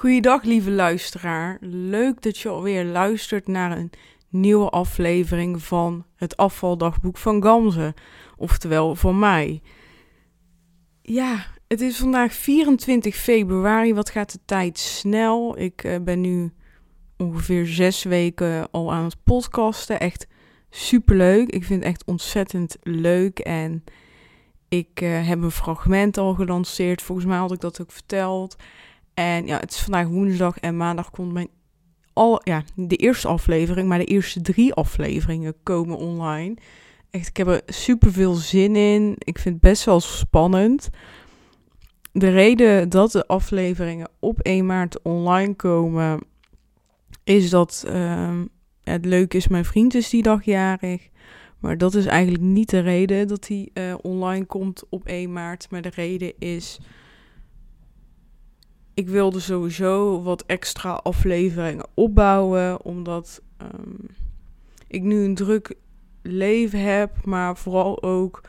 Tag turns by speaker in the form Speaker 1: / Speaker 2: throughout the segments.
Speaker 1: Goeiedag, lieve luisteraar. Leuk dat je alweer luistert naar een nieuwe aflevering van het afvaldagboek van Gamze. Oftewel van mij. Ja, het is vandaag 24 februari. Wat gaat de tijd snel? Ik uh, ben nu ongeveer zes weken al aan het podcasten. Echt superleuk. Ik vind het echt ontzettend leuk. En ik uh, heb een fragment al gelanceerd. Volgens mij had ik dat ook verteld. En ja, het is vandaag woensdag en maandag komt mijn al, ja, de eerste aflevering, maar de eerste drie afleveringen komen online. Echt, ik heb er super veel zin in. Ik vind het best wel spannend. De reden dat de afleveringen op 1 maart online komen, is dat uh, het leuk is, mijn vriend is die dag jarig. Maar dat is eigenlijk niet de reden dat hij uh, online komt op 1 maart. Maar de reden is ik wilde sowieso wat extra afleveringen opbouwen, omdat um, ik nu een druk leven heb, maar vooral ook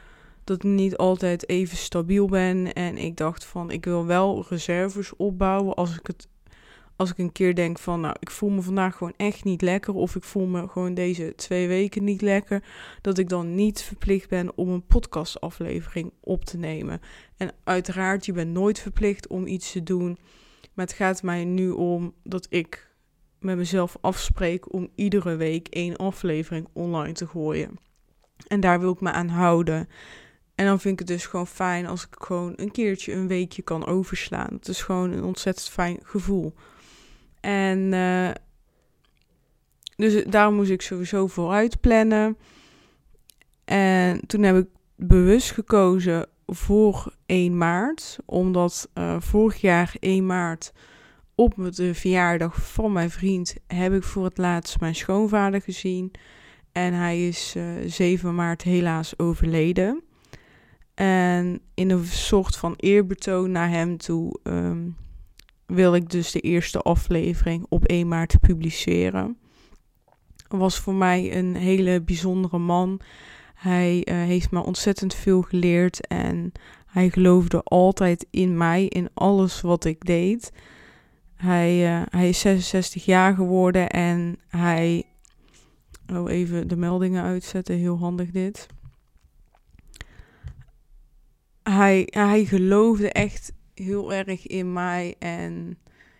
Speaker 1: dat ik niet altijd even stabiel ben. En ik dacht van, ik wil wel reserves opbouwen als ik het als ik een keer denk van, nou, ik voel me vandaag gewoon echt niet lekker, of ik voel me gewoon deze twee weken niet lekker, dat ik dan niet verplicht ben om een podcastaflevering op te nemen. En uiteraard, je bent nooit verplicht om iets te doen, maar het gaat mij nu om dat ik met mezelf afspreek om iedere week één aflevering online te gooien. En daar wil ik me aan houden. En dan vind ik het dus gewoon fijn als ik gewoon een keertje een weekje kan overslaan. Het is gewoon een ontzettend fijn gevoel. En uh, dus daar moest ik sowieso vooruit plannen. En toen heb ik bewust gekozen voor 1 maart, omdat uh, vorig jaar 1 maart op de verjaardag van mijn vriend heb ik voor het laatst mijn schoonvader gezien. En hij is uh, 7 maart helaas overleden. En in een soort van eerbetoon naar hem toe um, wil ik dus de eerste aflevering op 1 maart publiceren. Was voor mij een hele bijzondere man. Hij uh, heeft me ontzettend veel geleerd en hij geloofde altijd in mij, in alles wat ik deed. Hij, uh, hij is 66 jaar geworden en hij. Oh, even de meldingen uitzetten, heel handig dit. Hij, hij geloofde echt heel erg in mij en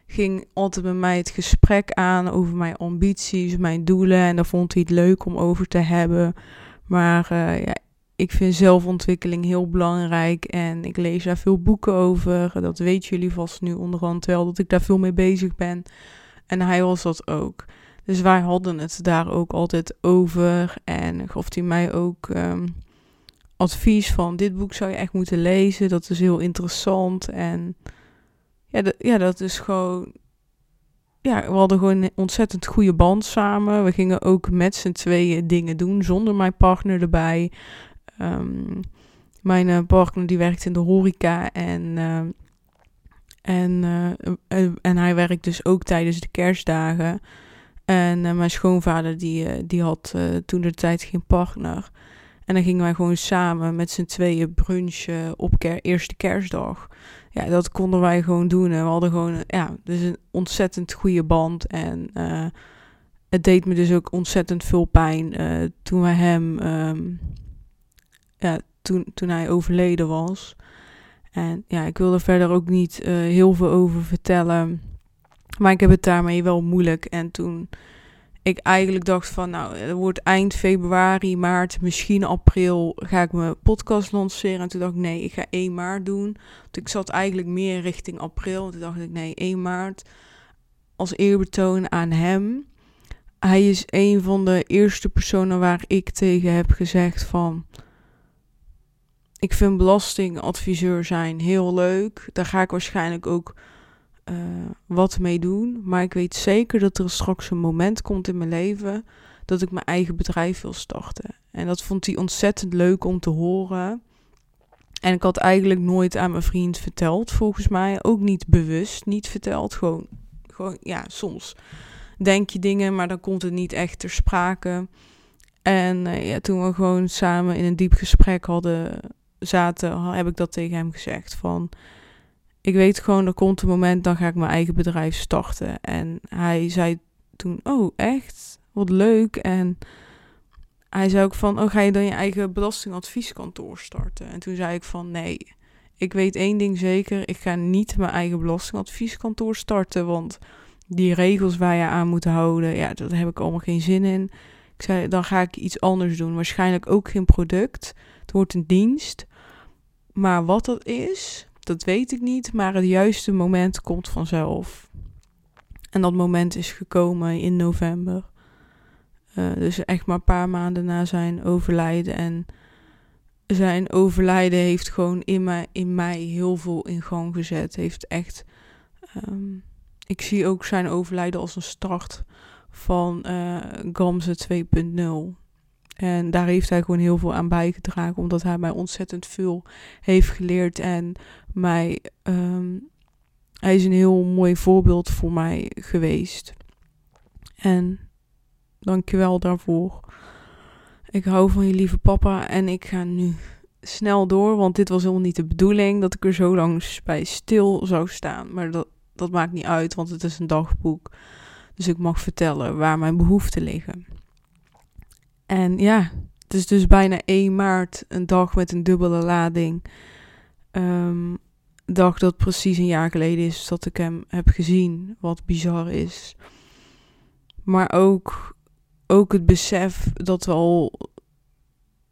Speaker 1: ging altijd bij mij het gesprek aan over mijn ambities, mijn doelen. En daar vond hij het leuk om over te hebben. Maar uh, ja, ik vind zelfontwikkeling heel belangrijk en ik lees daar veel boeken over. Dat weten jullie vast nu onderhand wel, dat ik daar veel mee bezig ben. En hij was dat ook. Dus wij hadden het daar ook altijd over en gaf hij mij ook um, advies van dit boek zou je echt moeten lezen. Dat is heel interessant en ja, ja, dat is gewoon ja, we hadden gewoon een ontzettend goede band samen. We gingen ook met z'n tweeën dingen doen zonder mijn partner erbij. Um, mijn uh, partner die werkt in de horeca en, uh, en, uh, en hij werkt dus ook tijdens de kerstdagen. En mijn schoonvader die, die had toen de tijd geen partner. En dan gingen wij gewoon samen met z'n tweeën brunchen op eerste kerstdag ja, dat konden wij gewoon doen. En we hadden gewoon, ja, dus een ontzettend goede band. En uh, het deed me dus ook ontzettend veel pijn uh, toen we hem, ja, toen, hij overleden was. En ja, ik wil er verder ook niet uh, heel veel over vertellen. Maar ik heb het daarmee wel moeilijk. En toen ik eigenlijk dacht van, nou, het wordt eind februari, maart, misschien april ga ik mijn podcast lanceren. En toen dacht ik, nee, ik ga 1 maart doen. Want ik zat eigenlijk meer richting april. En toen dacht ik, nee, 1 maart als eerbetoon aan hem. Hij is een van de eerste personen waar ik tegen heb gezegd van... Ik vind belastingadviseur zijn heel leuk. Daar ga ik waarschijnlijk ook uh, wat mee doen. Maar ik weet zeker dat er straks een moment komt in mijn leven dat ik mijn eigen bedrijf wil starten. En dat vond hij ontzettend leuk om te horen. En ik had eigenlijk nooit aan mijn vriend verteld, volgens mij. Ook niet bewust, niet verteld. Gewoon, gewoon ja, soms denk je dingen, maar dan komt het niet echt ter sprake. En uh, ja, toen we gewoon samen in een diep gesprek hadden zaten, heb ik dat tegen hem gezegd van ik weet gewoon, er komt een moment, dan ga ik mijn eigen bedrijf starten. En hij zei toen, oh echt? Wat leuk. En hij zei ook van, oh ga je dan je eigen belastingadvieskantoor starten? En toen zei ik van, nee, ik weet één ding zeker. Ik ga niet mijn eigen belastingadvieskantoor starten, want die regels waar je aan moet houden, ja, daar heb ik allemaal geen zin in. Ik zei, dan ga ik iets anders doen. Waarschijnlijk ook geen product. Het wordt een dienst. Maar wat dat is, dat weet ik niet. Maar het juiste moment komt vanzelf. En dat moment is gekomen in november. Uh, dus echt maar een paar maanden na zijn overlijden. En zijn overlijden heeft gewoon in mij, in mij heel veel in gang gezet. Heeft echt. Um, ik zie ook zijn overlijden als een start van uh, Gamze 2.0. En daar heeft hij gewoon heel veel aan bijgedragen, omdat hij mij ontzettend veel heeft geleerd en mij. Um, hij is een heel mooi voorbeeld voor mij geweest. En dankjewel daarvoor. Ik hou van je lieve papa en ik ga nu snel door, want dit was helemaal niet de bedoeling dat ik er zo lang bij stil zou staan. Maar dat, dat maakt niet uit, want het is een dagboek. Dus ik mag vertellen waar mijn behoeften liggen. En ja, het is dus bijna 1 maart, een dag met een dubbele lading. Um, dag dat precies een jaar geleden is dat ik hem heb gezien, wat bizar is. Maar ook, ook het besef dat al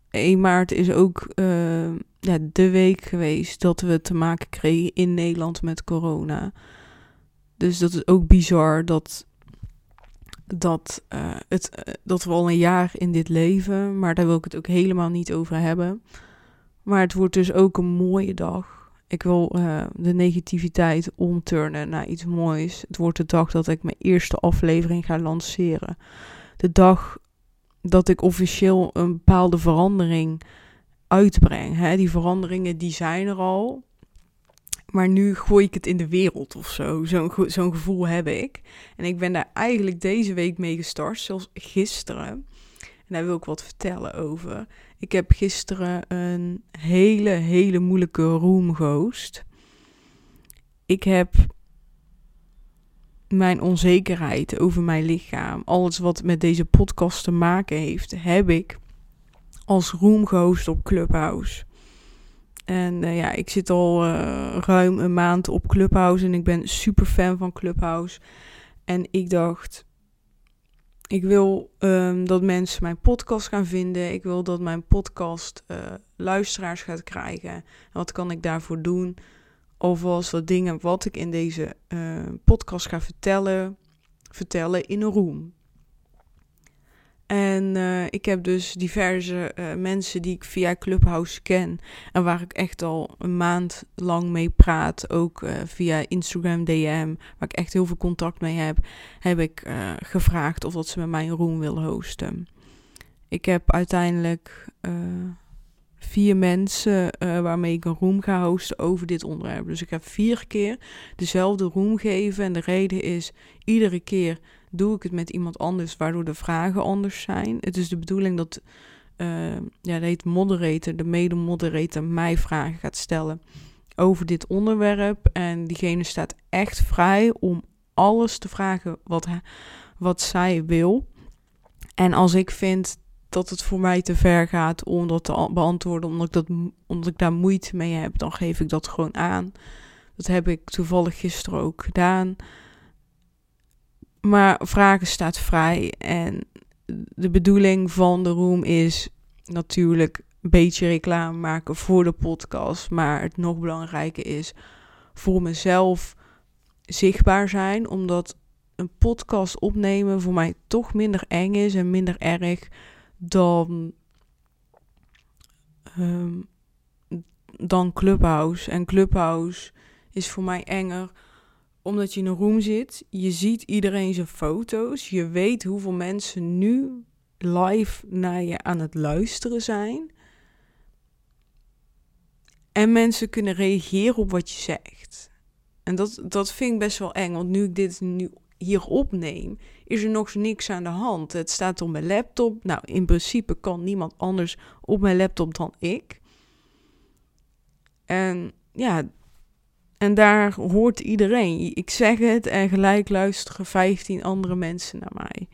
Speaker 1: 1 maart is ook uh, ja, de week geweest dat we te maken kregen in Nederland met corona. Dus dat is ook bizar dat, dat, uh, het, uh, dat we al een jaar in dit leven, maar daar wil ik het ook helemaal niet over hebben. Maar het wordt dus ook een mooie dag. Ik wil uh, de negativiteit omturnen naar iets moois. Het wordt de dag dat ik mijn eerste aflevering ga lanceren. De dag dat ik officieel een bepaalde verandering uitbreng. Hè? Die veranderingen die zijn er al. Maar nu gooi ik het in de wereld of zo. Zo'n gevoel heb ik. En ik ben daar eigenlijk deze week mee gestart, zelfs gisteren. En daar wil ik wat vertellen over. Ik heb gisteren een hele, hele moeilijke room gehost. Ik heb mijn onzekerheid over mijn lichaam, alles wat met deze podcast te maken heeft, heb ik als room gehost op Clubhouse. En uh, ja, ik zit al uh, ruim een maand op Clubhouse en ik ben super fan van Clubhouse. En ik dacht, ik wil um, dat mensen mijn podcast gaan vinden. Ik wil dat mijn podcast uh, luisteraars gaat krijgen. En wat kan ik daarvoor doen? Alvast wat dingen wat ik in deze podcast ga vertellen, vertellen in een room. En uh, ik heb dus diverse uh, mensen die ik via Clubhouse ken. En waar ik echt al een maand lang mee praat. Ook uh, via Instagram DM. Waar ik echt heel veel contact mee heb. Heb ik gevraagd of dat ze met mij een room willen hosten. Ik heb uiteindelijk vier mensen waarmee ik een room ga hosten over dit onderwerp. Dus ik heb vier keer dezelfde room gegeven. En de reden is iedere keer doe ik het met iemand anders, waardoor de vragen anders zijn. Het is de bedoeling dat, uh, ja, de moderator, de mede-moderator, mij vragen gaat stellen over dit onderwerp. En diegene staat echt vrij om alles te vragen wat, wat zij wil. En als ik vind dat het voor mij te ver gaat om dat te beantwoorden, omdat ik, dat, omdat ik daar moeite mee heb, dan geef ik dat gewoon aan. Dat heb ik toevallig gisteren ook gedaan. Maar vragen staat vrij. En de bedoeling van de room is natuurlijk een beetje reclame maken voor de podcast. Maar het nog belangrijker is voor mezelf zichtbaar zijn. Omdat een podcast opnemen voor mij toch minder eng is en minder erg dan, um, dan Clubhouse. En Clubhouse is voor mij enger omdat je in een room zit, je ziet iedereen zijn foto's, je weet hoeveel mensen nu live naar je aan het luisteren zijn. En mensen kunnen reageren op wat je zegt. En dat, dat vind ik best wel eng, want nu ik dit nu hier opneem, is er nog niks aan de hand. Het staat op mijn laptop. Nou, in principe kan niemand anders op mijn laptop dan ik. En ja, En daar hoort iedereen. Ik zeg het en gelijk luisteren 15 andere mensen naar mij.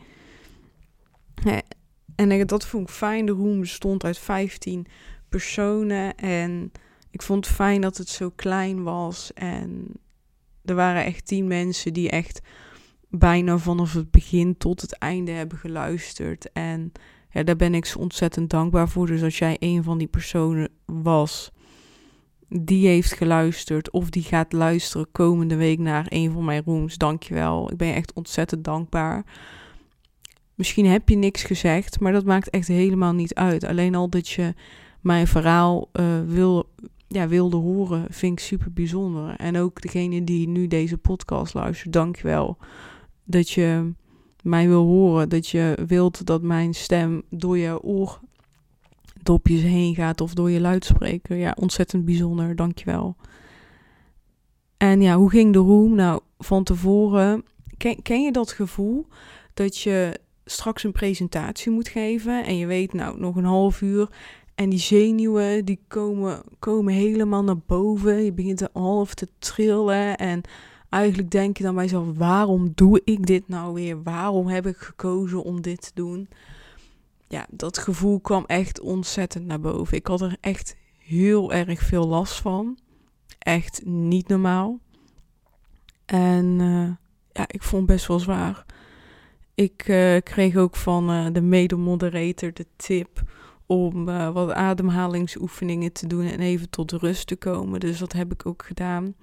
Speaker 1: En dat vond ik fijn. De room bestond uit 15 personen. En ik vond het fijn dat het zo klein was. En er waren echt 10 mensen die echt bijna vanaf het begin tot het einde hebben geluisterd. En ja, daar ben ik zo ontzettend dankbaar voor. Dus als jij een van die personen was die heeft geluisterd of die gaat luisteren komende week naar een van mijn rooms, dankjewel. Ik ben je echt ontzettend dankbaar. Misschien heb je niks gezegd, maar dat maakt echt helemaal niet uit. Alleen al dat je mijn verhaal uh, wil, ja, wilde horen, vind ik super bijzonder. En ook degene die nu deze podcast luistert, dankjewel. Dat je mij wil horen, dat je wilt dat mijn stem door je oordopjes heen gaat of door je luidspreker. Ja, ontzettend bijzonder, dankjewel. En ja, hoe ging de room? Nou, van tevoren, ken, ken je dat gevoel dat je straks een presentatie moet geven en je weet nou nog een half uur en die zenuwen die komen, komen helemaal naar boven. Je begint er half te trillen en eigenlijk denk je dan bij jezelf, waarom doe ik dit nou weer? Waarom heb ik gekozen om dit te doen? Ja, dat gevoel kwam echt ontzettend naar boven. Ik had er echt heel erg veel last van. Echt niet normaal. En uh, ja, ik vond het best wel zwaar. Ik uh, kreeg ook van uh, de mede-moderator de tip om wat ademhalingsoefeningen te doen en even tot rust te komen. Dus dat heb ik ook gedaan.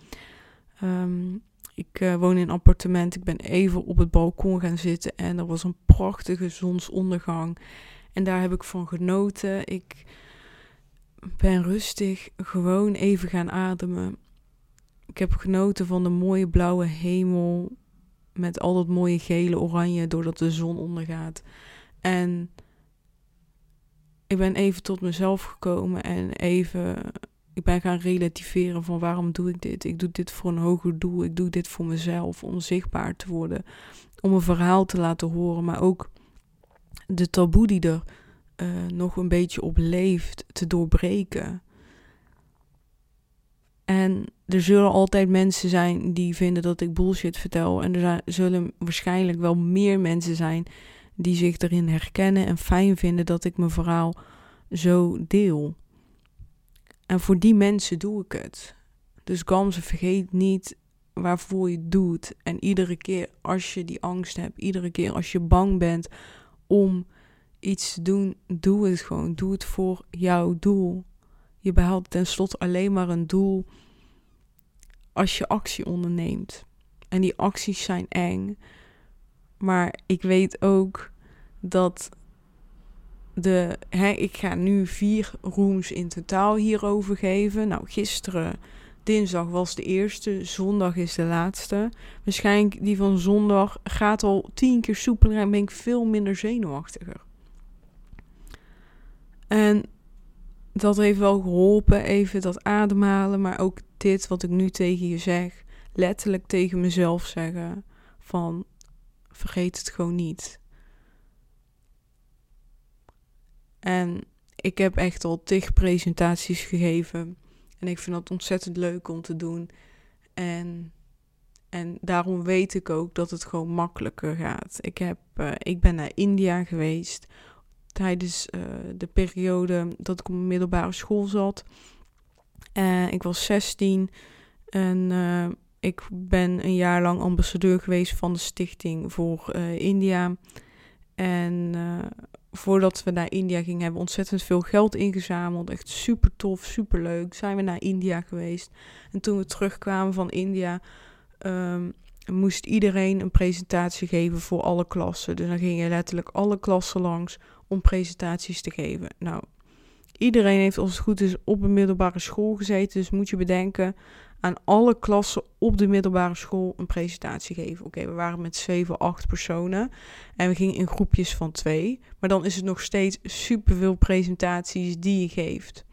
Speaker 1: Um, ik woon in een appartement. Ik ben even op het balkon gaan zitten en er was een prachtige zonsondergang. En daar heb ik van genoten. Ik ben rustig gewoon even gaan ademen. Ik heb genoten van de mooie blauwe hemel met al dat mooie gele, oranje doordat de zon ondergaat. En ik ben even tot mezelf gekomen en even. Ik ben gaan relativeren van waarom doe ik dit? Ik doe dit voor een hoger doel. Ik doe dit voor mezelf, om zichtbaar te worden. Om een verhaal te laten horen, maar ook de taboe die er uh, nog een beetje op leeft te doorbreken. En er zullen altijd mensen zijn die vinden dat ik bullshit vertel. En er zullen waarschijnlijk wel meer mensen zijn die zich erin herkennen en fijn vinden dat ik mijn verhaal zo deel. En voor die mensen doe ik het. Dus Gamze, vergeet niet waarvoor je het doet. En iedere keer als je die angst hebt, iedere keer als je bang bent om iets te doen, doe het gewoon. Doe het voor jouw doel. Je behaalt tenslotte alleen maar een doel als je actie onderneemt. En die acties zijn eng. Maar ik weet ook dat de. Hè, ik ga nu vier rooms in totaal hierover geven. Nou, gisteren, dinsdag was de eerste, zondag is de laatste. Waarschijnlijk die van zondag gaat al tien keer soepeler en ben ik veel minder zenuwachtiger. En dat heeft wel geholpen, even dat ademhalen, maar ook dit wat ik nu tegen je zeg, letterlijk tegen mezelf zeggen van vergeet het gewoon niet. En ik heb echt al tig presentaties gegeven en ik vind dat ontzettend leuk om te doen. En, en daarom weet ik ook dat het gewoon makkelijker gaat. Ik, heb, uh, ik ben naar India geweest tijdens uh, de periode dat ik op middelbare school zat. Uh, ik was 16 en ik ben een jaar lang ambassadeur geweest van de stichting voor India. En voordat we naar India gingen, hebben we ontzettend veel geld ingezameld. Echt super tof, super leuk. Zijn we naar India geweest. En toen we terugkwamen van India, um, moest iedereen een presentatie geven voor alle klassen. Dus dan gingen letterlijk alle klassen langs om presentaties te geven. Nou, iedereen heeft als het goed is op een middelbare school gezeten. Dus moet je bedenken aan alle klassen op de middelbare school een presentatie geven. Oké, we waren met 7, 8 personen en we gingen in groepjes van twee. Maar dan is het nog steeds superveel presentaties die je geeft.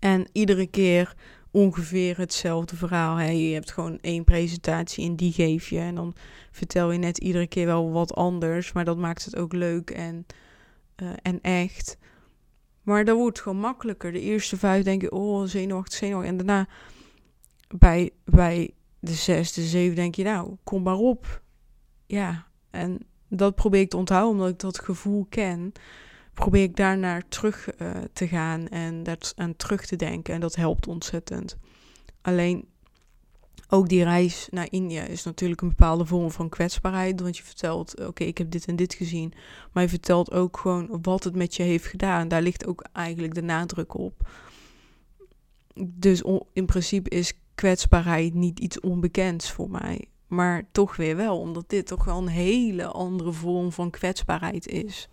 Speaker 1: En iedere keer ongeveer hetzelfde verhaal. Hè? Je hebt gewoon één presentatie en die geef je. En dan vertel je net iedere keer wel wat anders. Maar dat maakt het ook leuk en, uh, en echt. Maar dat wordt gewoon makkelijker. De eerste vijf denk je, oh, zenuwachtig, zenuwachtig. En daarna bij, bij de zes, de zeven denk je, nou, kom maar op. Ja, en dat probeer ik te onthouden, omdat ik dat gevoel ken. Probeer ik daarnaar terug uh, te gaan en daar aan terug te denken. En dat helpt ontzettend. Alleen ook die reis naar India is natuurlijk een bepaalde vorm van kwetsbaarheid. Want je vertelt, oké, ik heb dit en dit gezien. Maar je vertelt ook gewoon wat het met je heeft gedaan. Daar ligt ook eigenlijk de nadruk op. Dus in principe is kwetsbaarheid niet iets onbekends voor mij. Maar toch weer wel, omdat dit toch wel een hele andere vorm van kwetsbaarheid is.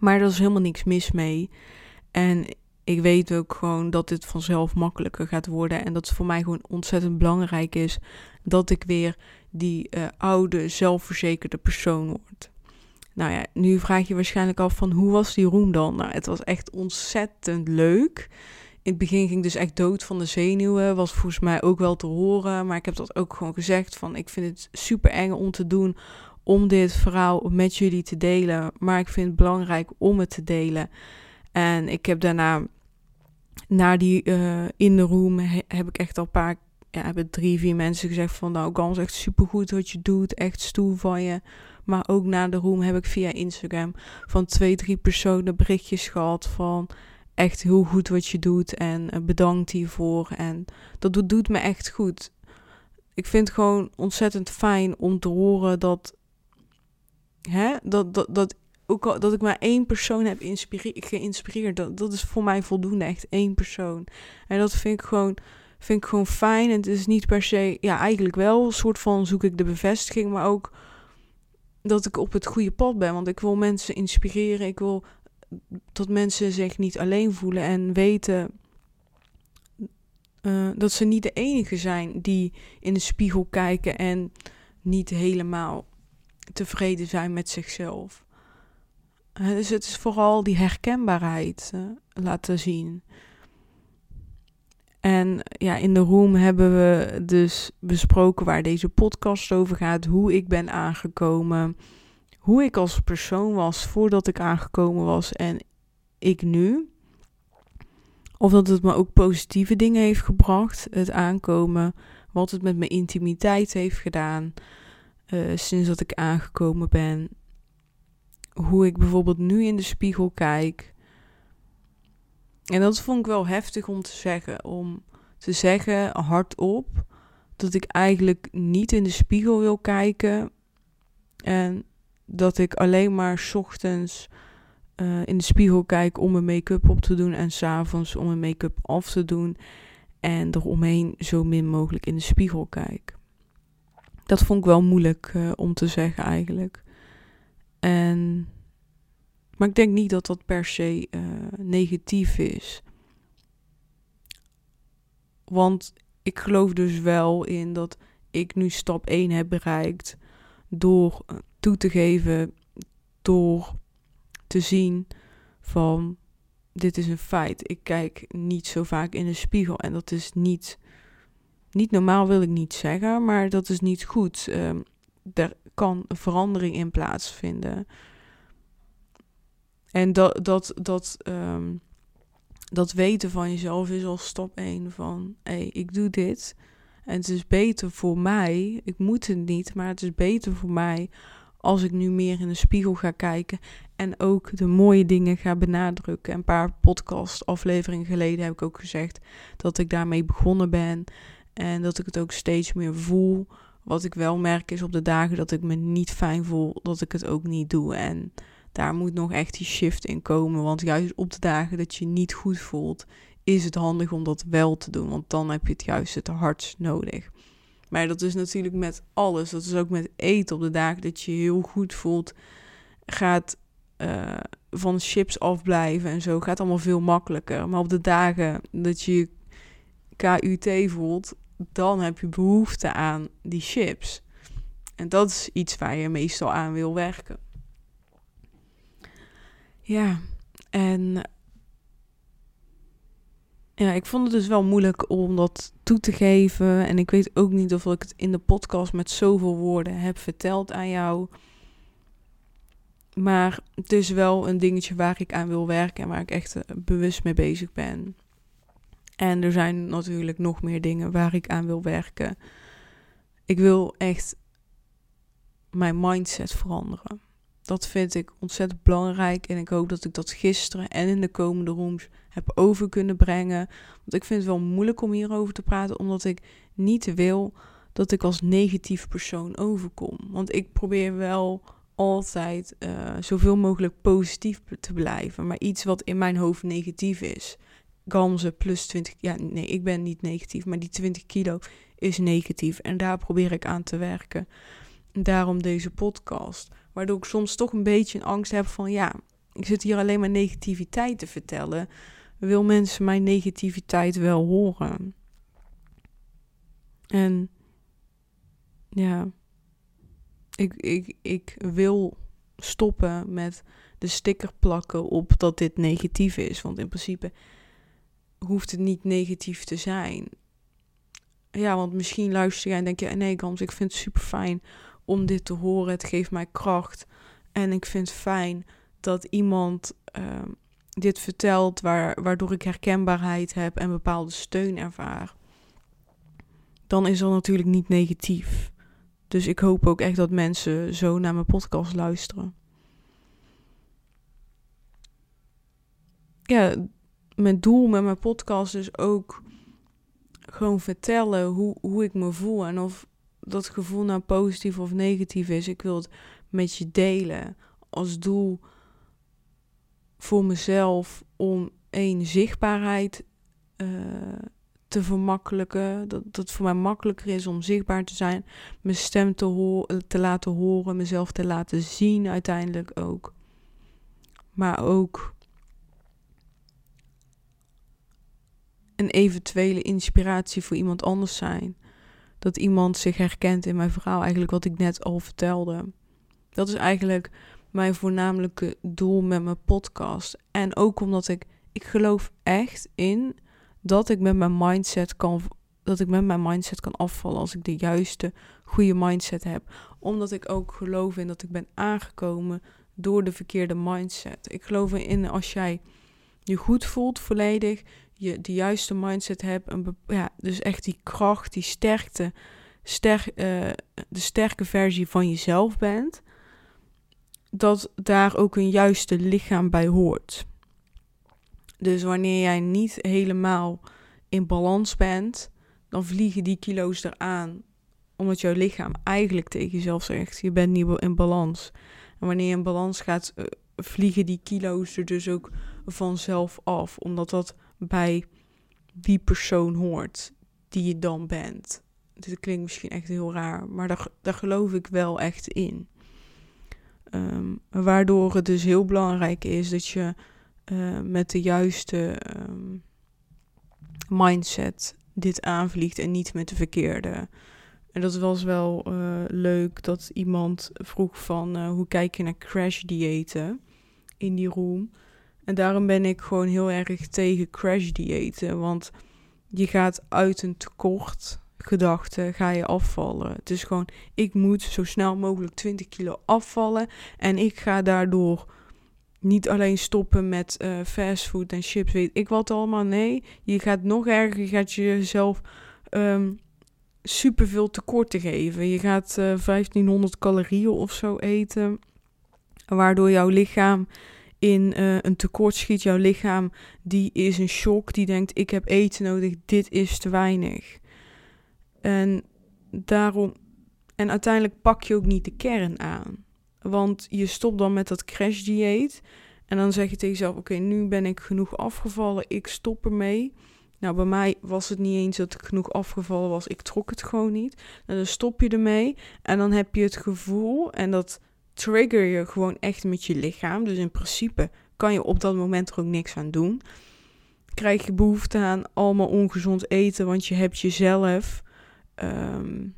Speaker 1: Maar er is helemaal niks mis mee. En ik weet ook gewoon dat dit vanzelf makkelijker gaat worden. En dat het voor mij gewoon ontzettend belangrijk is dat ik weer die uh, oude, zelfverzekerde persoon word. Nou ja, nu vraag je waarschijnlijk af van hoe was die room dan? Nou, het was echt ontzettend leuk. In het begin ging ik dus echt dood van de zenuwen. Was volgens mij ook wel te horen. Maar ik heb dat ook gewoon gezegd van ik vind het super eng om te doen. Om dit verhaal met jullie te delen. Maar ik vind het belangrijk om het te delen. En ik heb daarna, na die uh, in de room, heb ik echt al een paar, ja, hebben drie, vier mensen gezegd van nou, Gans, echt supergoed wat je doet. Echt stoel van je. Maar ook na de room heb ik via Instagram van twee, drie personen berichtjes gehad van echt heel goed wat je doet en uh, bedankt hiervoor. En dat doet, doet me echt goed. Ik vind het gewoon ontzettend fijn om te horen dat, hè, dat, dat, dat ook al dat ik maar één persoon heb geïnspireerd, dat, dat is voor mij voldoende, echt één persoon. En dat vind ik gewoon, vind ik gewoon fijn. En het is niet per se, ja, eigenlijk wel een soort van zoek ik de bevestiging, maar ook dat ik op het goede pad ben. Want ik wil mensen inspireren, ik wil dat mensen zich niet alleen voelen en weten uh, dat ze niet de enige zijn die in de spiegel kijken en niet helemaal tevreden zijn met zichzelf. Dus het is vooral die herkenbaarheid uh, laten zien. En ja, in de room hebben we dus besproken waar deze podcast over gaat, hoe ik ben aangekomen, hoe ik als persoon was voordat ik aangekomen was en ik nu. Of dat het me ook positieve dingen heeft gebracht, het aankomen, wat het met mijn intimiteit heeft gedaan uh, sinds dat ik aangekomen ben hoe ik bijvoorbeeld nu in de spiegel kijk. En dat vond ik wel heftig om te zeggen. Om te zeggen hardop dat ik eigenlijk niet in de spiegel wil kijken. En dat ik alleen maar ochtends uh, in de spiegel kijk om mijn make-up op te doen. En s'avonds om mijn make-up af te doen. En eromheen zo min mogelijk in de spiegel kijk. Dat vond ik wel moeilijk uh, om te zeggen eigenlijk. En, maar ik denk niet dat dat per se uh, negatief is. Want ik geloof dus wel in dat ik nu stap 1 heb bereikt door eh, toe te geven, door te zien van dit is een feit. Ik kijk niet zo vaak in de spiegel en dat is niet, niet normaal wil ik niet zeggen, maar dat is niet goed. Um, er kan verandering in plaatsvinden. En dat, dat, dat, um, dat weten van jezelf is al stap 1 van hé, ik doe dit. En het is beter voor mij. Ik moet het niet, maar het is beter voor mij als ik nu meer in de spiegel ga kijken en ook de mooie dingen ga benadrukken. Een paar podcast afleveringen geleden heb ik ook gezegd dat ik daarmee begonnen ben en dat ik het ook steeds meer voel. Wat ik wel merk is op de dagen dat ik me niet fijn voel, dat ik het ook niet doe. En daar moet nog echt die shift in komen. Want juist op de dagen dat je niet goed voelt, is het handig om dat wel te doen. Want dan heb je het juist het hardst nodig. Maar dat is natuurlijk met alles. Dat is ook met eten op de dagen dat je heel goed voelt. Gaat uh, van chips afblijven en zo. Gaat allemaal veel makkelijker. Maar op de dagen dat je KUT voelt, dan heb je behoefte aan die chips. En dat is iets waar je meestal aan wil werken. Ja, en ja, ik vond het dus wel moeilijk om dat toe te geven. En ik weet ook niet of ik het in de podcast met zoveel woorden heb verteld aan jou. Maar het is wel een dingetje waar ik aan wil werken en waar ik echt eh, bewust mee bezig ben. En er zijn natuurlijk nog meer dingen waar ik aan wil werken. Ik wil echt mijn mindset veranderen. Dat vind ik ontzettend belangrijk. En ik hoop dat ik dat gisteren en in de komende rooms heb over kunnen brengen. Want ik vind het wel moeilijk om hierover te praten, omdat ik niet wil dat ik als negatief persoon overkom. Want ik probeer wel altijd uh, zoveel mogelijk positief te blijven. Maar iets wat in mijn hoofd negatief is. Gamze plus 20. Ja, nee, ik ben niet negatief. Maar die 20 kilo is negatief. En daar probeer ik aan te werken. Daarom deze podcast. Waardoor ik soms toch een beetje een angst heb van ja, ik zit hier alleen maar negativiteit te vertellen. Wil mensen mijn negativiteit wel horen? En ja, ik, ik, ik wil stoppen met de sticker plakken op dat dit negatief is. Want in principe hoeft het niet negatief te zijn. Ja, want misschien luister jij en denk je, nee Gams, ik vind het super fijn om dit te horen. Het geeft mij kracht. En ik vind het fijn dat iemand uh, dit vertelt, waar, waardoor ik herkenbaarheid heb en bepaalde steun ervaar. Dan is dat natuurlijk niet negatief. Dus ik hoop ook echt dat mensen zo naar mijn podcast luisteren. Ja, mijn doel met mijn podcast is ook gewoon vertellen hoe, hoe ik me voel. En of dat gevoel nou positief of negatief is. Ik wil het met je delen. Als doel voor mezelf om één zichtbaarheid uh, te vermakkelijken. Dat, dat het voor mij makkelijker is om zichtbaar te zijn. Mijn stem te, te laten horen. Mezelf te laten zien uiteindelijk ook. Maar ook een eventuele inspiratie voor iemand anders zijn. Dat iemand zich herkent in mijn verhaal. Eigenlijk wat ik net al vertelde. Dat is eigenlijk mijn voornamelijke doel met mijn podcast. En ook omdat ik, ik geloof echt in dat ik met mijn mindset kan dat ik met mijn mindset kan afvallen als ik de juiste goede mindset heb. Omdat ik ook geloof in dat ik ben aangekomen door de verkeerde mindset. Ik geloof in als jij je goed voelt volledig, je de juiste mindset hebt, en ja, dus echt die kracht, die sterkte, ster, uh, de sterke versie van jezelf bent, dat daar ook een juiste lichaam bij hoort. Dus wanneer jij niet helemaal in balans bent, dan vliegen die kilo's eraan. Omdat jouw lichaam eigenlijk tegen jezelf zegt: je bent niet in balans. En wanneer je in balans gaat, uh, vliegen die kilo's er dus ook vanzelf af. Omdat dat bij die persoon hoort die je dan bent. Dit klinkt misschien echt heel raar, maar daar, daar geloof ik wel echt in. Um, waardoor het dus heel belangrijk is dat je uh, met de juiste um, mindset dit aanvliegt en niet met de verkeerde. En dat was wel uh, leuk dat iemand vroeg van uh, hoe kijk je naar crash diëten in die room. En daarom ben ik gewoon heel erg tegen crash diëten, want je gaat uit een tekort gedachte ga je afvallen. Het is gewoon, ik moet zo snel mogelijk 20 kilo afvallen en ik ga daardoor niet alleen stoppen met uh, fastfood en chips, weet ik wat allemaal. Nee, je gaat nog erger, je gaat jezelf um, superveel tekorten geven. Je gaat uh, eh, 1500 calorieën of zo eten, waardoor jouw lichaam in uh, een tekort schiet. Jouw lichaam die is een shock, die denkt ik heb eten nodig, dit is te weinig. En daarom, en uiteindelijk pak je ook niet de kern aan. Want je stopt dan met dat crash dieet. En dan zeg je tegen jezelf: Oké, nu ben ik genoeg afgevallen, ik stop ermee. Nou, bij mij was het niet eens dat ik genoeg afgevallen was, ik trok het gewoon niet. En nou, dan stop je ermee en dan heb je het gevoel, en dat trigger je gewoon echt met je lichaam. Dus in principe kan je op dat moment er ook niks aan doen. Krijg je behoefte aan allemaal ongezond eten, want je hebt jezelf. Um,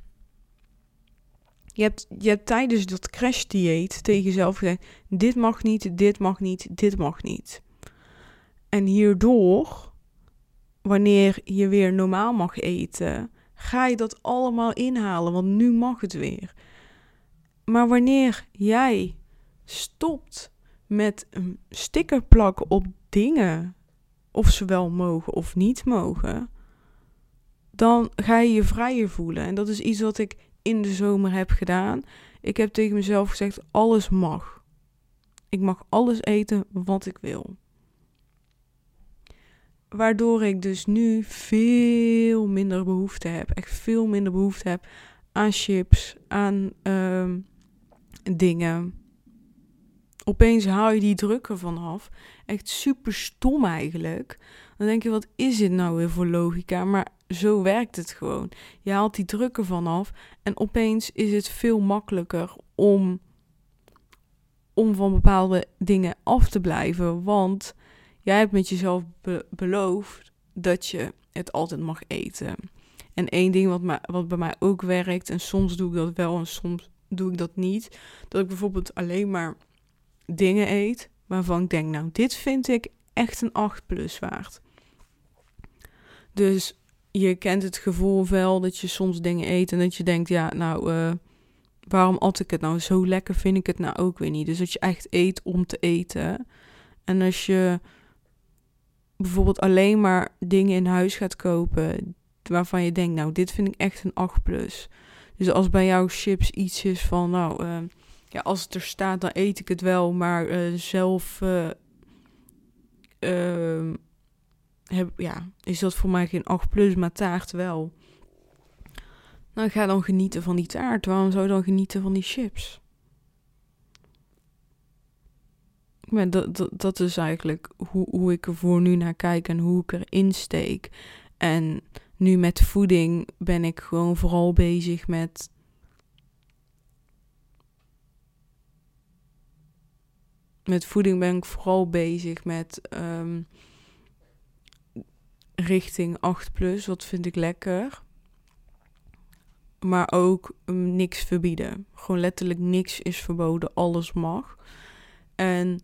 Speaker 1: je hebt, je hebt tijdens dat crash-dieet tegen jezelf gezegd: dit mag niet, dit mag niet, dit mag niet. En hierdoor, wanneer je weer normaal mag eten, ga je dat allemaal inhalen, want nu mag het weer. Maar wanneer jij stopt met een sticker plakken op dingen of ze wel mogen of niet mogen, dan ga je je vrijer voelen. En dat is iets wat ik in de zomer heb gedaan. Ik heb tegen mezelf gezegd: alles mag. Ik mag alles eten wat ik wil. Waardoor ik dus nu veel minder behoefte heb. Echt veel minder behoefte heb aan chips, aan uh, dingen. Opeens haal je die druk ervan af. Echt super stom eigenlijk. Dan denk je, wat is dit nou weer voor logica? Maar zo werkt het gewoon. Je haalt die druk ervan af. En opeens is het veel makkelijker om, om van bepaalde dingen af te blijven. Want jij hebt met jezelf beloofd dat je het altijd mag eten. En één ding wat, wat bij mij ook werkt, en soms doe ik dat wel en soms doe ik dat niet, dat ik bijvoorbeeld alleen maar dingen eet waarvan ik denk, nou, dit vind ik echt een 8 plus waard. Dus je kent het gevoel wel dat je soms dingen eet en dat je denkt, ja, nou, uh, waarom at ik het nou? Zo lekker vind ik het nou ook weer niet. Dus dat je echt eet om te eten. En als je bijvoorbeeld alleen maar dingen in huis gaat kopen waarvan je denkt, nou, dit vind ik echt een 8 plus. Dus als bij jou chips iets is van, nou, uh, ja, als het er staat, dan eet ik het wel, maar uh, zelf uh, heb, ja, is dat voor mij geen 8 plus, maar taart wel. Nou, ga dan genieten van die taart. Waarom zou je dan genieten van die chips? Maar dat, dat, dat is eigenlijk hoe, hoe ik er voor nu naar kijk en hoe ik erin steek. En nu met voeding ben ik gewoon vooral bezig met. Met voeding ben ik vooral bezig met um, richting 8 plus. Wat vind ik lekker. Maar ook um, niks verbieden. Gewoon letterlijk niks is verboden. Alles mag. En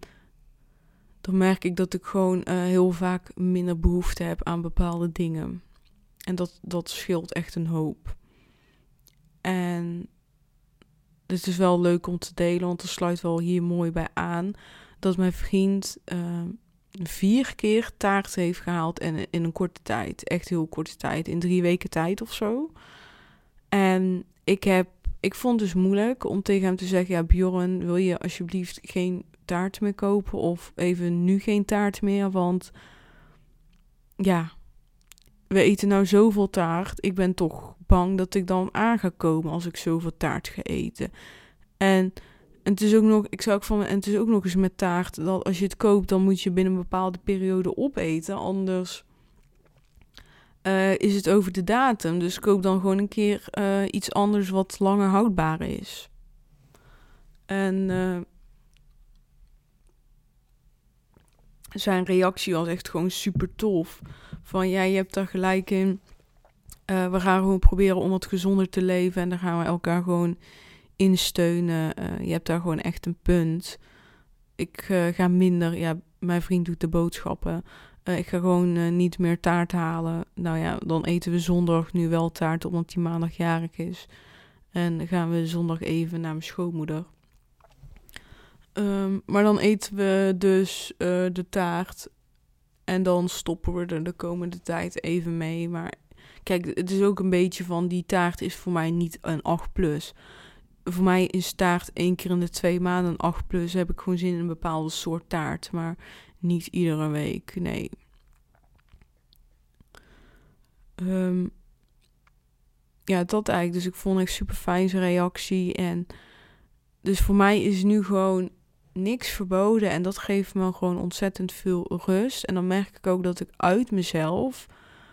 Speaker 1: dan merk ik dat ik gewoon uh, heel vaak minder behoefte heb aan bepaalde dingen. En dat, dat scheelt echt een hoop. En het is wel leuk om te delen, want er sluit wel hier mooi bij aan. Dat mijn vriend uh, vier keer taart heeft gehaald in, in een korte tijd. Echt heel korte tijd. In drie weken tijd of zo. En ik heb. Ik vond het dus moeilijk om tegen hem te zeggen: Ja, Bjorn, wil je alsjeblieft geen taart meer kopen? Of even nu geen taart meer? Want ja, we eten nou zoveel taart. Ik ben toch bang dat ik dan aan ga komen als ik zoveel taart ga eten. En, het is ook nog, ik zou ook van, en het is ook nog eens met taart dat als je het koopt, dan moet je binnen een bepaalde periode opeten. Anders uh, is het over de datum. Dus koop dan gewoon een keer uh, iets anders wat langer houdbaar is. En uh, zijn reactie was echt gewoon super tof. Van ja, je hebt daar gelijk in. Uh, we gaan gewoon proberen om wat gezonder te leven. En daar gaan we elkaar gewoon in steunen. Uh, je hebt daar gewoon echt een punt. Ik uh, ga minder. Ja, mijn vriend doet de boodschappen. ik ga gewoon niet meer taart halen. Nou ja, dan eten we zondag nu wel taart, omdat die maandag jarig is. En gaan we zondag even naar mijn schoonmoeder. Um, maar dan eten we dus uh, de taart. En dan stoppen we er de komende tijd even mee. Maar kijk, het is ook een beetje van die taart is voor mij niet een 8 plus. Voor mij is taart één keer in de twee maanden een 8 plus. Heb ik gewoon zin in een bepaalde soort taart. Maar niet iedere week, nee. Um, ja, dat eigenlijk. Dus ik vond echt super fijn reactie. En dus voor mij is nu gewoon niks verboden en dat geeft me gewoon ontzettend veel rust. En dan merk ik ook dat ik uit mezelf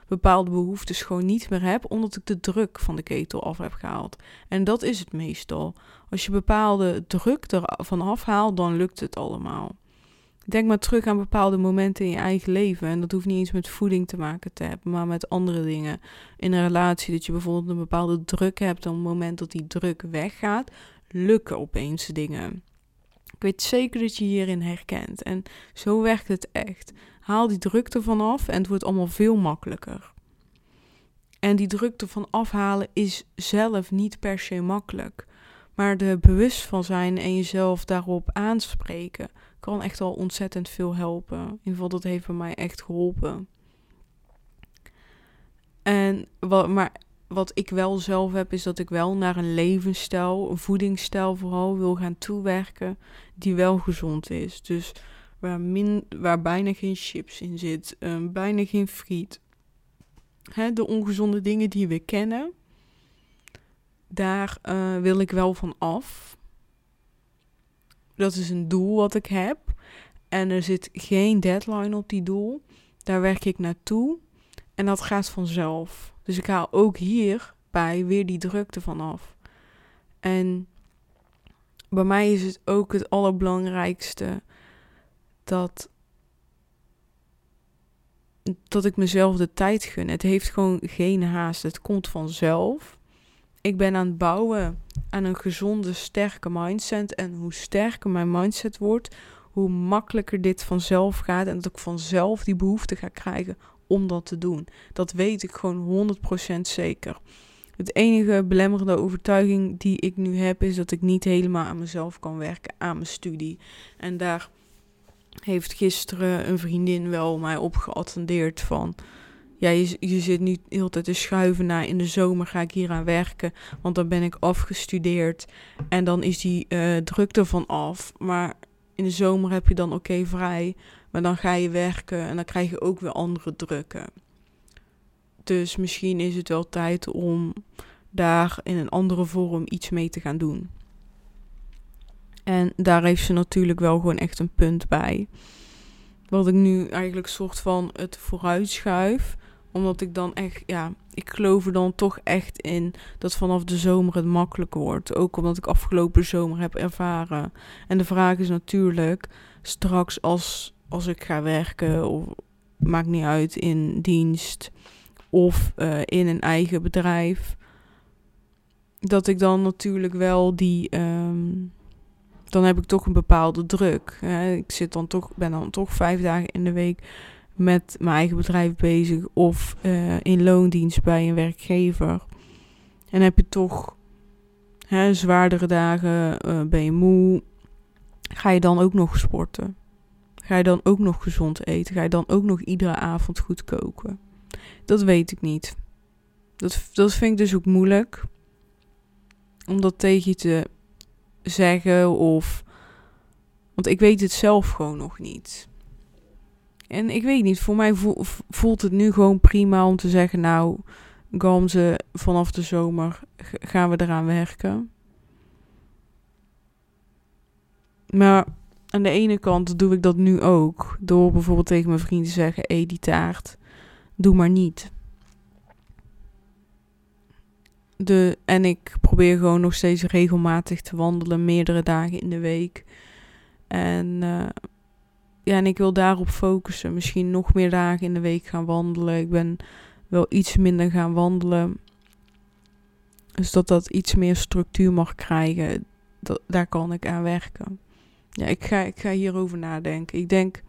Speaker 1: bepaalde behoeftes gewoon niet meer heb, omdat ik de druk van de ketel af heb gehaald. En dat is het meestal. Als je bepaalde druk ervan afhaalt, dan lukt het allemaal. Denk maar terug aan bepaalde momenten in je eigen leven. En dat hoeft niet eens met voeding te maken te hebben, maar met andere dingen. In een relatie, dat je bijvoorbeeld een bepaalde druk hebt. Op het moment dat die druk weggaat, lukken opeens dingen. Weet zeker dat je hierin herkent. En zo werkt het echt. Haal die drukte van af en het wordt allemaal veel makkelijker. En die drukte van afhalen is zelf niet per se makkelijk. Maar er bewust van zijn en jezelf daarop aanspreken kan echt al ontzettend veel helpen. In ieder geval, dat heeft bij mij echt geholpen. En wat, maar wat ik wel zelf heb, is dat ik wel naar een levensstijl, een voedingsstijl vooral wil gaan toewerken, die wel gezond is. Dus waar, min, waar bijna geen chips in zit, um, bijna geen friet. Hè, de ongezonde dingen die we kennen, daar uh, wil ik wel van af. Dat is een doel wat ik heb. En er zit geen deadline op die doel. Daar werk ik naartoe. En dat gaat vanzelf. Dus ik haal ook hierbij weer die drukte vanaf. En bij mij is het ook het allerbelangrijkste dat, dat ik mezelf de tijd gun. Het heeft gewoon geen haast. Het komt vanzelf. Ik ben aan het bouwen aan een gezonde, sterke mindset. En hoe sterker mijn mindset wordt, hoe makkelijker dit vanzelf gaat. En dat ik vanzelf die behoefte ga krijgen om dat te doen. Dat weet ik gewoon 100% zeker. Het enige belemmerende overtuiging die ik nu heb is dat ik niet helemaal aan mezelf kan werken, aan mijn studie. En daar heeft gisteren een vriendin wel mij op geattendeerd van... Ja, je, je zit nu heel de tijd te schuiven naar in de zomer ga ik hier aan werken, want dan ben ik afgestudeerd en dan is die uh, druk ervan af. Maar in de zomer heb je dan oké vrij, maar dan ga je werken en dan krijg je ook weer andere drukken. Dus misschien is het wel tijd om daar in een andere vorm iets mee te gaan doen. En daar heeft ze natuurlijk wel gewoon echt een punt bij. Wat ik nu eigenlijk soort van het vooruitschuif. Omdat ik dan echt, ja, ik geloof er dan toch echt in dat vanaf de zomer het makkelijk wordt. Ook omdat ik afgelopen zomer heb ervaren. En de vraag is natuurlijk, straks als, als ik ga werken, of maakt niet uit, in dienst of uh, in een eigen bedrijf. Dat ik dan natuurlijk wel die. Um, dan heb ik toch een bepaalde druk. Ik zit dan toch, ben dan toch vijf dagen in de week met mijn eigen bedrijf bezig of uh, in loondienst bij een werkgever. En heb je toch hè, zwaardere dagen, uh, ben je moe, ga je dan ook nog sporten? Ga je dan ook nog gezond eten? Ga je dan ook nog iedere avond goed koken? Dat weet ik niet. Dat, dat vind ik dus ook moeilijk. Om dat tegen je te zeggen of... Want ik weet het zelf gewoon nog niet. En ik weet niet, voor mij voelt het nu gewoon prima om te zeggen... Nou, Gamze, vanaf de zomer gaan we eraan werken. Maar aan de ene kant doe ik dat nu ook. Door bijvoorbeeld tegen mijn vriend te zeggen: hé, hey, die taart, doe maar niet. De, en ik probeer gewoon nog steeds regelmatig te wandelen, meerdere dagen in de week. En, uh, ja, en ik wil daarop focussen. Misschien nog meer dagen in de week gaan wandelen. Ik ben wel iets minder gaan wandelen. Dus dat dat iets meer structuur mag krijgen. Daar kan ik aan werken. Ja, ik ga, ik ga hierover nadenken. Ik denk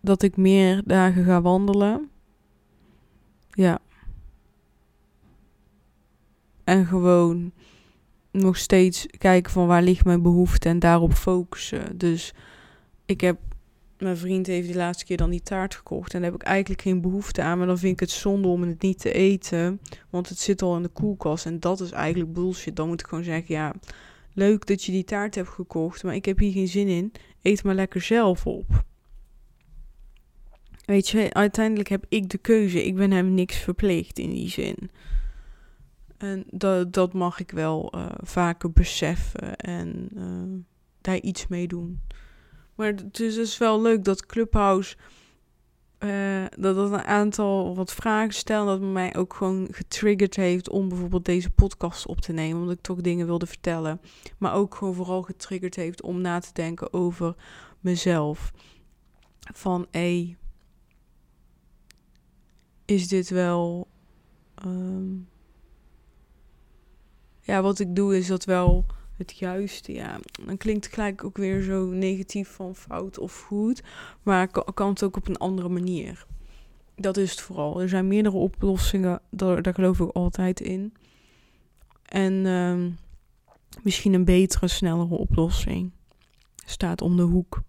Speaker 1: dat ik meer dagen ga wandelen. Ja. En gewoon nog steeds kijken van waar ligt mijn behoefte en daarop focussen. Dus ik heb, mijn vriend heeft die laatste keer dan die taart gekocht en daar heb ik eigenlijk geen behoefte aan. Maar dan vind ik het zonde om het niet te eten, want het zit al in de koelkast en dat is eigenlijk bullshit. Dan moet ik gewoon zeggen, ja, leuk dat je die taart hebt gekocht, maar ik heb hier geen zin in. Eet maar lekker zelf op. Weet je, uiteindelijk heb ik de keuze. Ik ben hem niks verplicht in die zin. En dat, dat mag ik wel uh, vaker beseffen en uh, daar iets mee doen. Maar het is dus wel leuk dat Clubhouse uh, dat dat een aantal wat vragen stellen. Dat mij ook gewoon getriggerd heeft om bijvoorbeeld deze podcast op te nemen. Omdat ik toch dingen wilde vertellen. Maar ook gewoon vooral getriggerd heeft om na te denken over mezelf. Van hé, is dit wel. Um, ja, wat ik doe is dat wel het juiste. Ja, dan klinkt gelijk ook weer zo negatief van fout of goed. Maar kan het ook op een andere manier. Dat is het vooral. Er zijn meerdere oplossingen, daar, geloof ik altijd in. En um, misschien een betere, snellere oplossing. Staat om de hoek.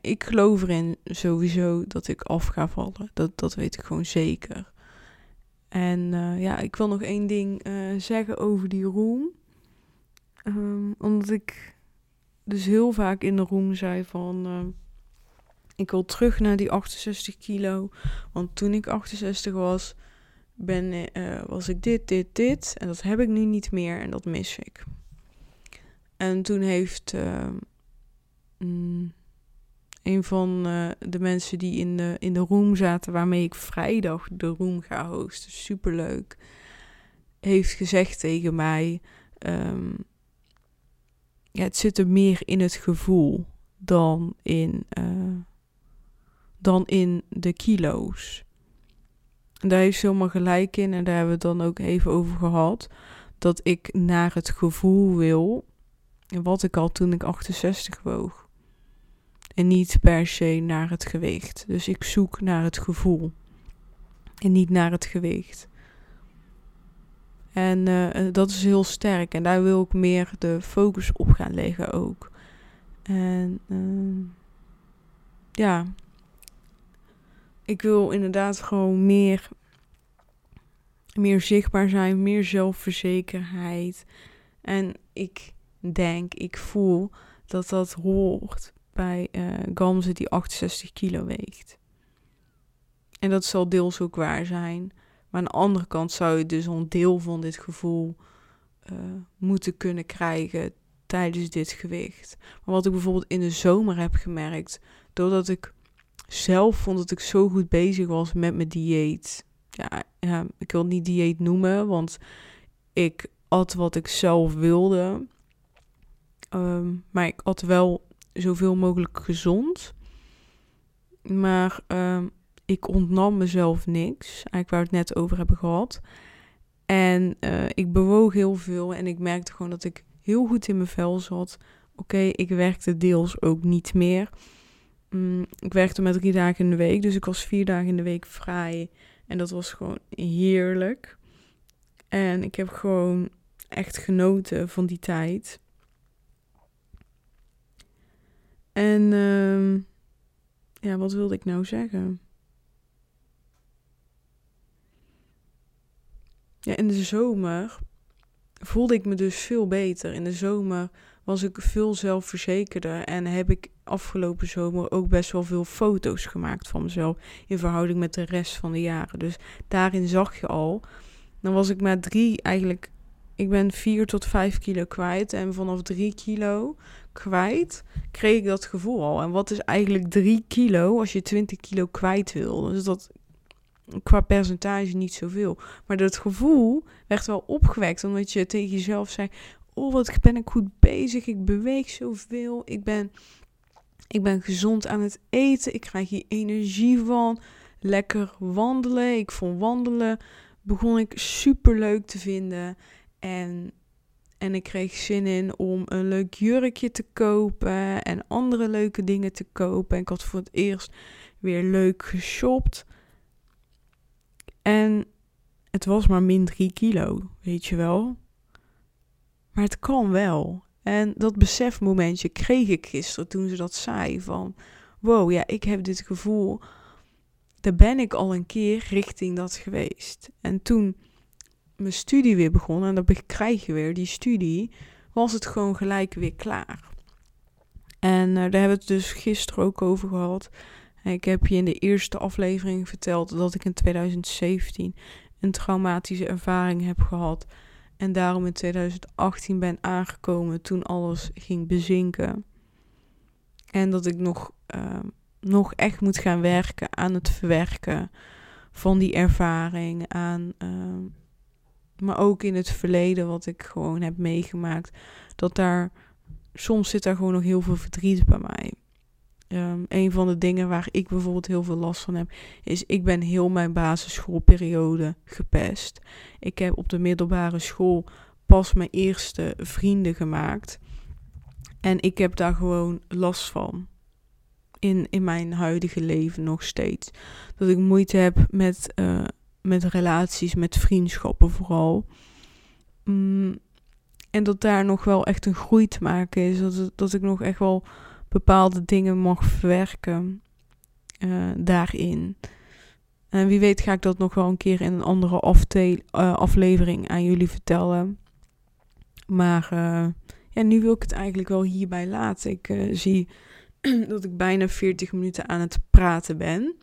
Speaker 1: Ik geloof erin sowieso dat ik af ga vallen. Dat, dat weet ik gewoon zeker. En eh, ja, ik wil nog één ding uh, zeggen over die room. Um, omdat ik dus heel vaak in de room zei van... Uh, ik wil terug naar die 68 kilo. Want toen ik 68 was, ben, was ik dit, dit, dit. En dat heb ik nu niet meer en dat mis ik. En toen heeft... Mm, een van uh, de mensen die in de, in de room zaten waarmee ik vrijdag de room ga hosten, superleuk, heeft gezegd tegen mij: um, ja, het zit er meer in het gevoel dan in, uh, dan in de kilo's. En daar heeft ze helemaal gelijk in en daar hebben we het dan ook even over gehad. Dat ik naar het gevoel wil, wat ik al toen ik 68 woog. En niet per se naar het gewicht. Dus ik zoek naar het gevoel. En niet naar het gewicht. En uh, dat is heel sterk. En daar wil ik meer de focus op gaan leggen ook. En uh, ja. Ik wil inderdaad gewoon meer, meer zichtbaar zijn, meer zelfverzekerheid. En ik denk, ik voel dat dat hoort bij uh, Gamze die 68 kilo weegt. En dat zal deels ook waar zijn. Maar aan de andere kant zou je dus een deel van dit gevoel uh, moeten kunnen krijgen tijdens dit gewicht. Maar wat ik bijvoorbeeld in de zomer heb gemerkt, doordat ik zelf vond dat ik zo goed bezig was met mijn dieet. Ja, ja ik wil het niet dieet noemen, want ik at wat ik zelf wilde. Um, maar ik at wel zoveel mogelijk gezond. Maar uh, ik ontnam mezelf niks. Eigenlijk waar we het net over hebben gehad. En uh, ik bewoog heel veel en ik merkte gewoon dat ik heel goed in mijn vel zat. Oké, ik werkte deels ook niet meer. Mm, ik werkte met drie dagen in de week, dus ik was vier dagen in de week vrij. En dat was gewoon heerlijk. En ik heb gewoon echt genoten van die tijd. En uh, ja, wat wilde ik nou zeggen? Ja, in de zomer voelde ik me dus veel beter. In de zomer was ik veel zelfverzekerder en heb ik afgelopen zomer ook best wel veel foto's gemaakt van mezelf in verhouding met de rest van de jaren. Dus daarin zag je al, dan was ik maar drie eigenlijk, ik ben vier tot vijf kilo kwijt en vanaf drie kilo kwijt, kreeg ik dat gevoel al. En wat is eigenlijk 3 kilo als je 20 kilo kwijt wil? Dus dat qua percentage niet zoveel. Maar dat gevoel werd wel opgewekt, omdat je tegen jezelf zei: Oh, wat ben ik goed bezig. Ik beweeg zoveel. Ik ben, ik ben gezond aan het eten. Ik krijg hier energie van. Lekker wandelen. Ik vond wandelen begon ik super leuk te vinden. En en ik kreeg zin in om een leuk jurkje te kopen en andere leuke dingen te kopen. En ik had voor het eerst weer leuk geshopt. En het was maar min 3 kilo, weet je wel. Maar het kan wel. En dat besefmomentje kreeg ik gisteren toen ze dat zei van... Wow, ja, ik heb dit gevoel. Daar ben ik al een keer richting dat geweest. En toen mijn studie weer begonnen en dan krijg je weer die studie, was het gewoon gelijk weer klaar. En uh, daar hebben we het dus gisteren ook over gehad. Ik heb je in de eerste aflevering verteld dat ik in 2017 een traumatische ervaring heb gehad. En daarom in 2018 ben aangekomen toen alles ging bezinken. En dat ik nog, uh, nog echt moet gaan werken aan het verwerken van die ervaring. Aan uh, maar ook in het verleden wat ik gewoon heb meegemaakt, dat daar soms zit daar gewoon nog heel veel verdriet bij mij. Um, een van de dingen waar ik bijvoorbeeld heel veel last van heb, is ik ben heel mijn basisschoolperiode gepest. Ik heb op de middelbare school pas mijn eerste vrienden gemaakt. En ik heb daar gewoon last van. In, in mijn huidige leven nog steeds. Dat ik moeite heb met uh, met relaties, met vriendschappen vooral. Mm, En dat daar nog wel echt een groei te maken is. Dat, dat ik nog echt wel bepaalde dingen mag verwerken uh, daarin. En wie weet ga ik dat nog wel een keer in een andere uh, aflevering aan jullie vertellen. Maar uh, ja, nu wil ik het eigenlijk wel hierbij laten. Ik zie dat ik bijna 40 minuten aan het praten ben.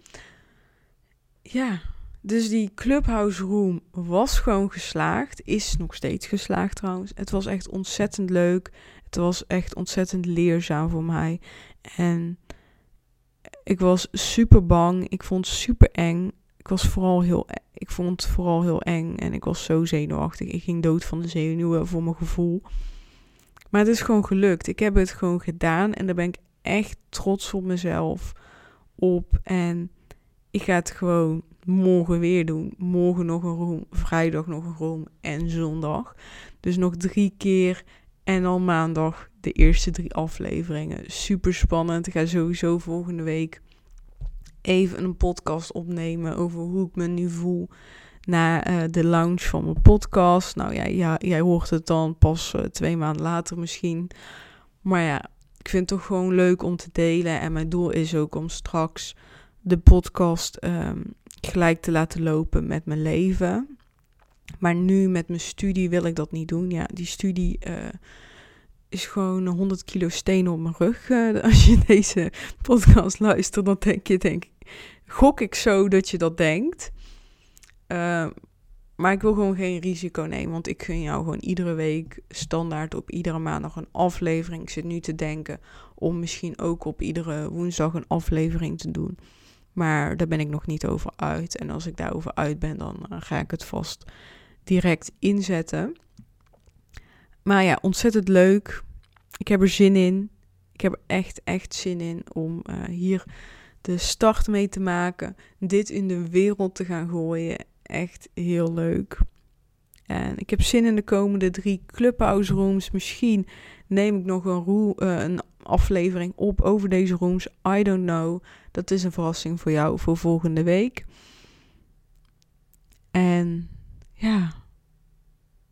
Speaker 1: Ja, dus die Clubhouse Room was gewoon geslaagd. Is nog steeds geslaagd trouwens. Het was echt ontzettend leuk. Het was echt ontzettend leerzaam voor mij. En ik was super bang. Ik vond het super eng. Ik was vooral heel, e-, ik vond het vooral heel eng. En ik was zo zenuwachtig. Ik ging dood van de zenuwen voor mijn gevoel. Maar het is gewoon gelukt. Ik heb het gewoon gedaan. En daar ben ik echt trots op mezelf op. En ik ga het gewoon morgen weer doen. Morgen nog een room, vrijdag nog een room en zondag. Dus nog drie keer en dan maandag de eerste drie afleveringen. Super spannend. Ik ga sowieso volgende week even een podcast opnemen over hoe ik me nu voel na uh, de launch van mijn podcast. Nou ja, jij hoort het dan pas uh, twee maanden later misschien. Maar ja, ik vind het toch gewoon leuk om te delen. En mijn doel is ook om straks de podcast um, gelijk te laten lopen met mijn leven. Maar nu met mijn studie wil ik dat niet doen. Ja, die studie uh, is gewoon 100 kilo steen op mijn rug. Uh, als je deze podcast luistert, dan denk je, denk gok ik zo dat je dat denkt. Uh, maar ik wil gewoon geen risico nemen, want ik gun jou gewoon iedere week standaard op iedere maandag een aflevering. Ik zit nu te denken om misschien ook op iedere woensdag een aflevering te doen. Maar daar ben ik nog niet over uit. En als ik daarover uit ben, dan uh, ga ik het vast direct inzetten. Maar ja, ontzettend leuk. Ik heb er zin in. Ik heb er echt, echt zin in om uh, hier de start mee te maken. Dit in de wereld te gaan gooien. Echt heel leuk. En ik heb zin in de komende drie Clubhouse rooms. Misschien neem ik nog een, roe, uh, een aflevering op over deze rooms. I don't know. Dat is een verrassing voor jou voor volgende week. En ja,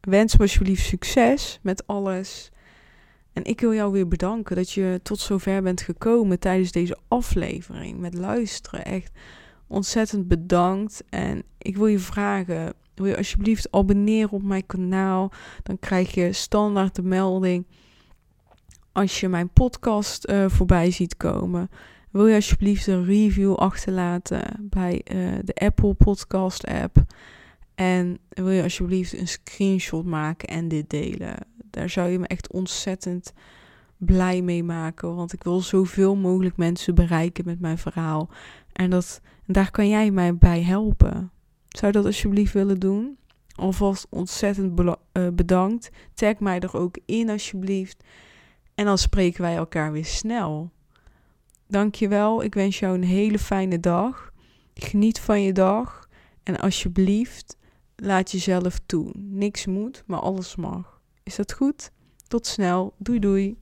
Speaker 1: wens me alsjeblieft succes met alles. En ik wil jou weer bedanken dat je tot zover bent gekomen tijdens deze aflevering met luisteren. Echt ontzettend bedankt. En ik wil je vragen, wil je alsjeblieft abonneren op mijn kanaal? Dan krijg je standaard de melding als je mijn podcast uh, voorbij ziet komen. Wil je alsjeblieft een review achterlaten bij uh, de Apple Podcast app? En wil je alsjeblieft een screenshot maken en dit delen? Daar zou je me echt ontzettend blij mee maken. Want ik wil zoveel mogelijk mensen bereiken met mijn verhaal. En dat, daar kan jij mij bij helpen. Zou je dat alsjeblieft willen doen? Alvast ontzettend uh, bedankt. Tag mij er ook in alsjeblieft. En dan spreken wij elkaar weer snel. Dankjewel. Ik wens jou een hele fijne dag. Geniet van je dag. En alsjeblieft, laat jezelf toe. Niks moet, maar alles mag. Is dat goed? Tot snel. Doei doei.